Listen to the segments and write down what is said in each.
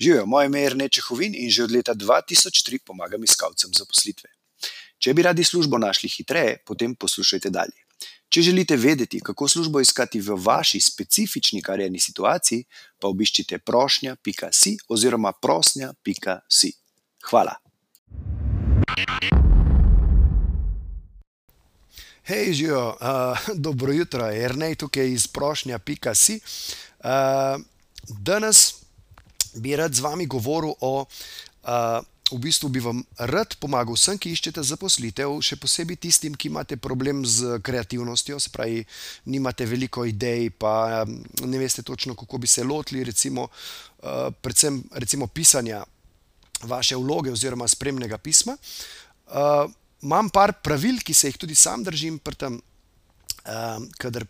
Živijo, moje ime je Rene Čehovin in že od leta 2003 pomagam iskalcem zaposlitve. Če bi radi službo našli hitreje, potem poslušajte dalje. Če želite vedeti, kako službo iskati v vaši specifični karjerni situaciji, pa obiščite prošnja.si oziroma prosnja.si. Hvala. Hej, živijo, uh, dobro jutro, Ernej tukaj iz prošnja.si. Uh, danes bi rad z vami govoril o, uh, v bistvu bi vam rad pomagal vsem, ki iščete zaposlitev, še posebej tistim, ki imate problem z kreativnostjo, se pravi, nimate veliko idej, pa ne veste točno, kako bi se lotili, recimo, uh, predvsem recimo pisanja vaše vloge oziroma spremnega pisma. Uh, imam par pravil, ki se jih tudi sam držim, pri tem, uh, kadar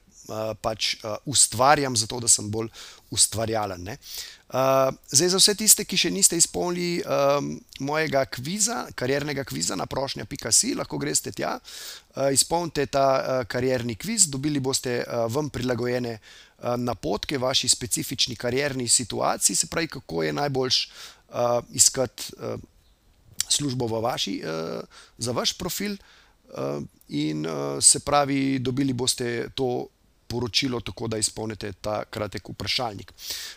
pač uh, ustvarjam, zato da sem bolj ustvarjalen. Uh, zdaj, za vse tiste, ki še niste izpolnili um, mojega kviza, kariernega kviza na prošnja.si, lahko greste tja, uh, izpolnite ta uh, karierni kviz, dobili boste uh, vam prilagojene uh, napotke vaši specifični karierni situaciji, se pravi, kako je najboljš uh, iskati. Uh, službo v vaši, uh, za vaš profil, uh, in uh, se pravi, dobili boste to poročilo, tako da izpolnite ta kratek vprašalnik.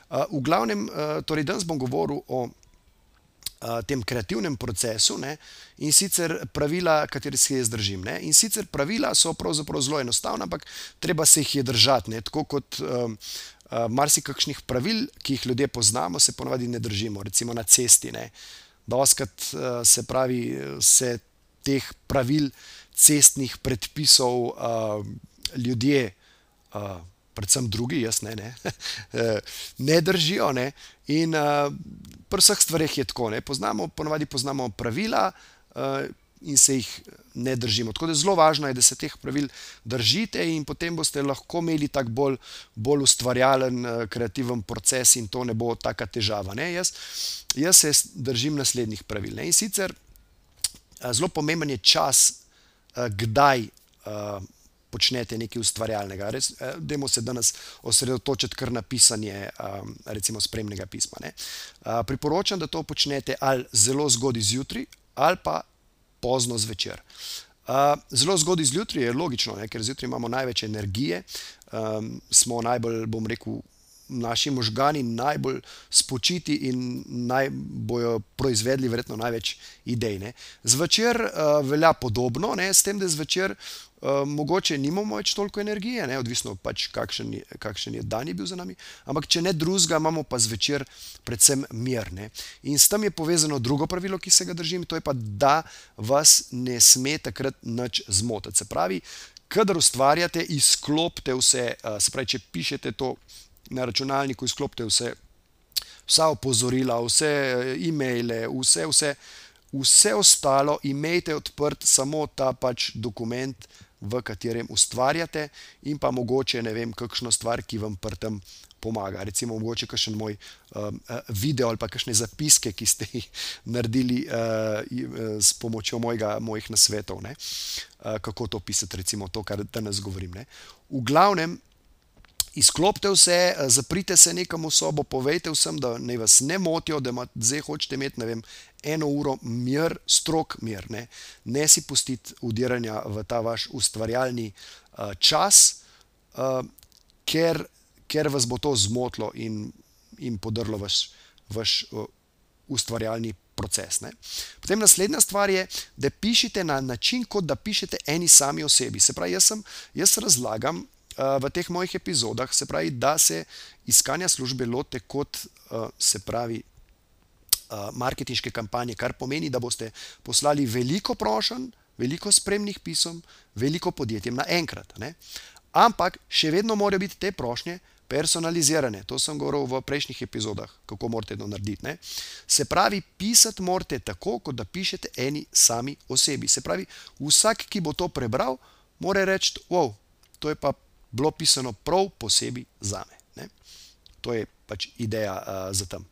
Uh, v glavnem, uh, torej danes bom govoril o uh, tem kreativnem procesu ne, in sicer pravila, kateri se jaz držim. Ne. In sicer pravila so pravzaprav zelo enostavna, ampak treba se jih je držati. Ne, tako kot uh, uh, marsikakšnih pravil, ki jih ljudje poznamo, se ponovadi ne držimo, recimo na cesti. Ne. Doskrat uh, se pravi, se teh pravil, cestnih predpisov uh, ljudje, uh, predvsem drugi, jaz ne, ne, ne držijo. Ne? In uh, pri vseh stvareh je tako. Ne? Poznamo, ponovadi poznamo pravila. Uh, In se jih ne držimo. Tako da je zelo važno, da se teh pravil držite, in potem boste lahko imeli tako bolj, bolj ustvarjalen, kreativen proces, in to ne bo tako težava. Jaz, jaz se držim naslednjih pravil. Ne? In sicer zelo pomemben je čas, kdaj počnete nekaj ustvarjalnega. Dajmo se danes osredotočiti kar na pisanje, recimo, spremnega pisma. Ne? Priporočam, da to počnete ali zelo zgodaj zjutraj, ali pa pozno zvečer. Zelo zgodaj zjutraj je logično, ne? ker zjutraj imamo največ energije, smo najbolj, bom rekel, naši možgani najbolj spočiti in naj bojo proizvedli verjetno največ idej. Ne. Zvečer uh, velja podobno, ne, s tem, da zvečer uh, mogoče nimamo več toliko energije, ne, odvisno pač kakšen, kakšen je dan je bil za nami, ampak če ne drugega, imamo pa zvečer predvsem mir. Ne. In s tem je povezano drugo pravilo, ki se ga držim, to je pa, da vas ne sme takrat nič zmotiti. Se pravi, kadar ustvarjate, izklopite vse, uh, se pravi, če pišete to na računalniku izklopite vse, vsa opozorila, vse eh, e-maile, vse, vse, vse ostalo, imejte odprt samo ta pač dokument, v katerem ustvarjate, in pa mogoče ne vem, kakšno stvar, ki vam pri tem pomaga. Recimo, mogoče kakšen moj um, video ali pa kakšne zapiske, ki ste jih naredili uh, s pomočjo mojega, mojih nasvetov, ne? uh, kako to pisati, recimo to, kar danes govorim. Ne? V glavnem, izklopite vse, eh, zaprite se nekam v sobo, povejte vsem, da ne vas ne motijo, da zdaj hočete imeti vem, eno uro mir, strok mir, ne, ne si pustiti udiranja v ta vaš ustvarjalni uh, čas, uh, ker, ker vas bo to zmotilo in, in podrlo vaš, vaš uh, ustvarjalni proces. Ne. Potem naslednja stvar je, da pišete na način, kot da pišete eni sami osebi. Se pravi, jaz, sem, jaz razlagam v teh mojih epizodah, se pravi, da se iskanja službe lote kot se pravi. Marketinške kampanje, kar pomeni, da boste poslali veliko prošenj, veliko spremnih pisem, veliko podjetjem naenkrat. Ampak še vedno morajo biti te prošnje personalizirane. To sem govoril v prejšnjih epizodah, kako morate to narediti. Ne? Se pravi, pisati morate tako, kot da pišete eni sami osebi. Se pravi, vsak, ki bo to prebral, mora reči: Wow, to je pa bilo pisano prav posebej za me. To je pač ideja uh, za tam.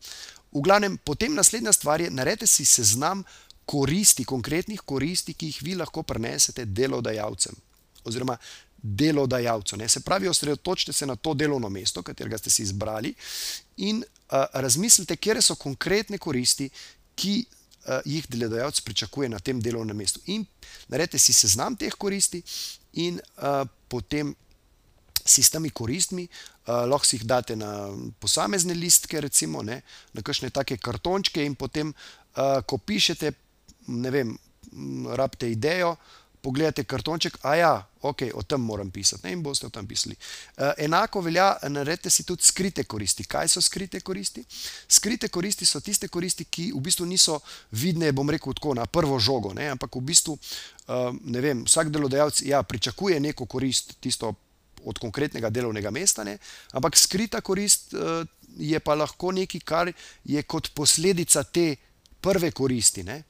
V glavnem, potem naslednja stvar je, naredite si seznam koristi, konkretnih koristi, ki jih vi lahko prenesete delodajalcem. Oziroma, delodajalcu. Ne? Se pravi, osredotočite se na to delovno mesto, katerega ste si izbrali, in razmislite, kje so konkretne koristi, ki uh, jih delodajalec pričakuje na tem delovnem mestu. In naredite si seznam teh koristi, in uh, potem si s temi koristmi, uh, lahko si jih date na posamezne listke, recimo ne, na kakšne take kartončke, in potem, uh, ko pišete, ne vem, rabite idejo pogledate kartonček, a ja, ok, o tem moram pisati ne, in boste o tem pisali. Uh, enako velja, naredite si tudi skrite koristi. Kaj so skrite koristi? Skrite koristi so tiste koristi, ki v bistvu niso vidne, bom rekel tako, na prvo žogo, ne, ampak v bistvu, ne vem, vsak delodajalec ja, pričakuje neko korist, tisto od konkretnega delovnega mesta, ne, ampak skrita korist uh, je pa lahko nekaj, kar je kot posledica te prve koristi. Ne.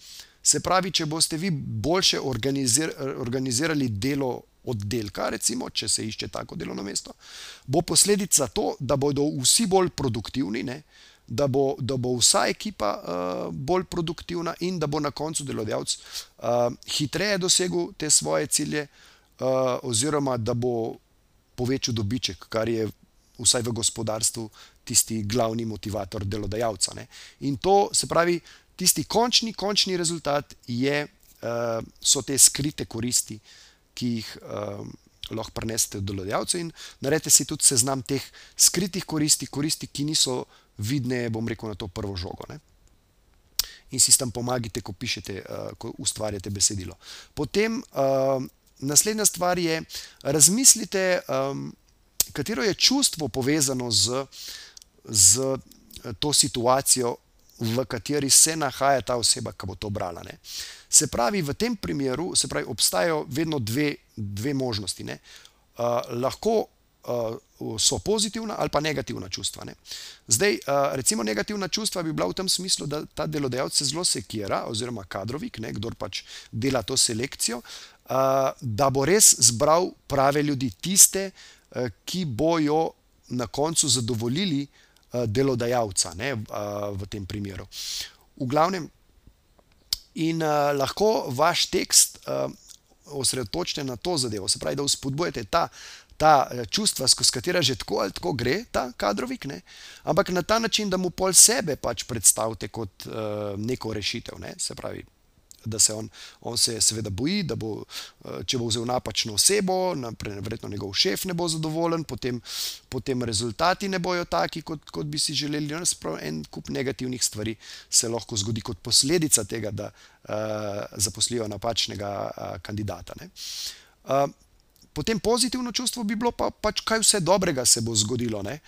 Se pravi, če boste vi boljše organizir, organizirali delo oddelka, recimo, če se išče tako delovno mesto, bo posledica to, da bodo vsi bolj produktivni, ne? da bo, da bo vsa ekipa uh, bolj produktivna in da bo na koncu delodajalec uh, hitreje dosegel te svoje cilje, uh, oziroma da bo povečal dobiček, kar je vsaj v gospodarstvu tisti glavni motivator delodajalca. Ne? In to se pravi tisti končni, končni rezultat je, uh, so te skrite koristi, ki jih uh, lahko prenesete do delodajalcev, in naredite si tudi seznam teh skritih koristi, koristi, ki niso vidne, bom rekel, na to prvo žogo. Ne? In si tam pomagate, ko pišete, uh, ko ustvarjate besedilo. Potem uh, naslednja stvar je, razmislite, um, katero je čustvo povezano z, z to situacijo, v kateri se nahaja ta oseba, ki bo to brala. Ne. Se pravi, v tem primeru pravi, obstajajo vedno dve, dve možnosti. Uh, lahko uh, so pozitivna ali pa negativna čustva. Ne. Zdaj, uh, recimo, negativna čustva bi bila v tem smislu, da ta delodajalec se zelo sekira, oziroma kadrovik, ne, kdo pač dela to selekcijo, uh, da bo res zbral prave ljudi, tiste, ki bojo na koncu zadovoljili delodajalca ne, v, tem primeru. V glavnem, in lahko vaš tekst osredotočite na to zadevo, se pravi, da vzpodbujate ta, ta čustva, skozi katera že tako ali tako gre ta kadrovik, ne, ampak na ta način, da mu pol sebe pač predstavite kot uh, neko rešitev. Ne, se pravi, da se on, on se seveda boji, da bo, eh, če bo vzel napačno osebo, verjetno njegov šef ne bo zadovoljen, potem, potem rezultati ne bojo taki, kot, kot bi si želeli. No, en kup negativnih stvari se lahko zgodi kot posledica tega, da uh, zaposlijo napačnega uh, kandidata. Uh, potem pozitivno čustvo bi bilo pa, pač, kaj vse dobrega se bo zgodilo. Ne?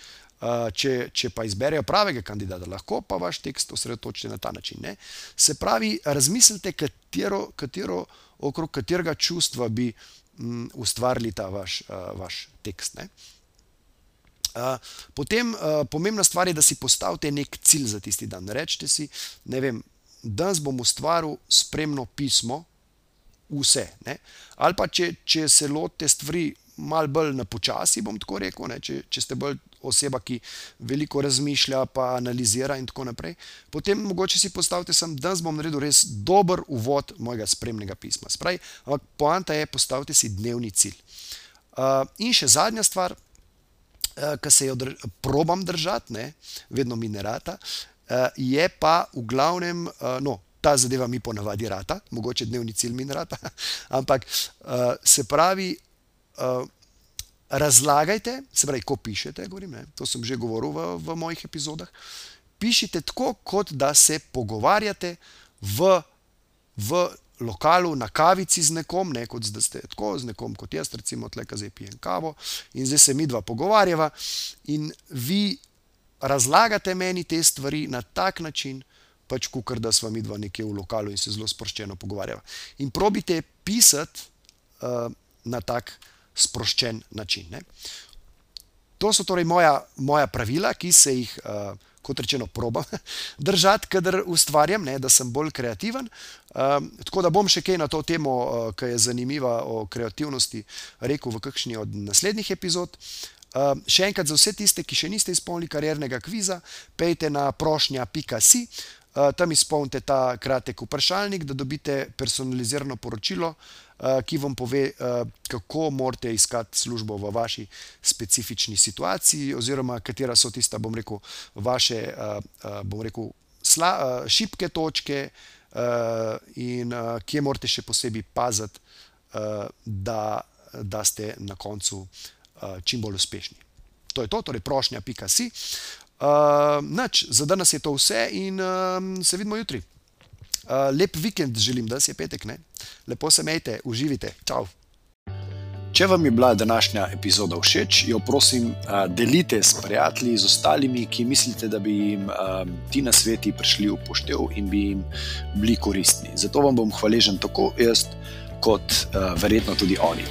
Če, če pa izberejo pravega kandidata, lahko pa vaš tekst osredotočite na ta način. Ne? Se pravi, razmislite, katero, katero, okrog katerega čustva bi m, ustvarili ta vaš, uh, vaš tekst. Ne? Uh, potem uh, pomembna stvar je, da si postavite nek cilj za tisti dan. Rečete si, vem, danes bom ustvaril spremno pismo, vse. Ne? Ali pa če, če se lotite stvari malo bolj na počasi, bom tako rekel, če, če ste bolj oseba, ki veliko razmišlja, pa analizira in tako naprej. Potem mogoče si postavite sem, da bom naredil res dober uvod mojega spremnega pisma. Spravi, ampak poanta je, postavite si dnevni cilj. Uh, in še zadnja stvar, uh, ki se jo dr probam držati, ne, vedno mi ne rata, uh, je pa v glavnem, uh, no, ta zadeva mi ponavadi rata, mogoče dnevni cilj mi ne rata, ampak uh, se pravi. Uh, razlagajte, se pravi, ko pišete, govorim, ne, to sem že govoril v, v mojih epizodah. Pišite tako, kot da se pogovarjate v, v lokalu, na kavici z nekom, ne kot da ste tako z nekom kot jaz, recimo, tle, ki zdaj pijem kavo in zdaj se mi dva pogovarjava in vi razlagate meni te stvari na tak način, pač kot da smo mi dva nekje v lokalu in se zelo sproščeno pogovarjava. In probite pisati uh, na tak način sproščen način. Ne. To so torej moja, moja pravila, ki se jih, uh, kot rečeno, probam držati, kadar ustvarjam, ne, da sem bolj kreativen. Um, tako da bom še kaj na to temo, uh, ki je zanimiva o kreativnosti, rekel v kakšni od naslednjih epizod. Uh, še enkrat za vse tiste, ki še niste izpolnili kariernega kviza, pejte na prošnja.si, Uh, tam izpolnite ta kratek vprašalnik, da dobite personalizirano poročilo, uh, ki vam pove, uh, kako morate iskati službo v vaši specifični situaciji, oziroma katera so tista, bom rekel, vaše, uh, uh, bom rekel, sla, uh, šibke točke, uh, in uh, kje morate še posebej paziti, uh, da, da ste na koncu uh, čim bolj uspešni. To je to, torej prošnja, pika si. Uh, nač, za danes je to vse in um, se vidimo jutri. Uh, lep vikend želim, da se petek, ne? lepo se majte, uživite. Čau. Če vam je bila današnja epizoda všeč, jo prosim, delite s prijatelji, z ostalimi, ki mislite, da bi jim ti na sveti prišli v poštev in bi jim bili koristni. Zato vam bom hvaležen tako jaz, kot verjetno tudi oni.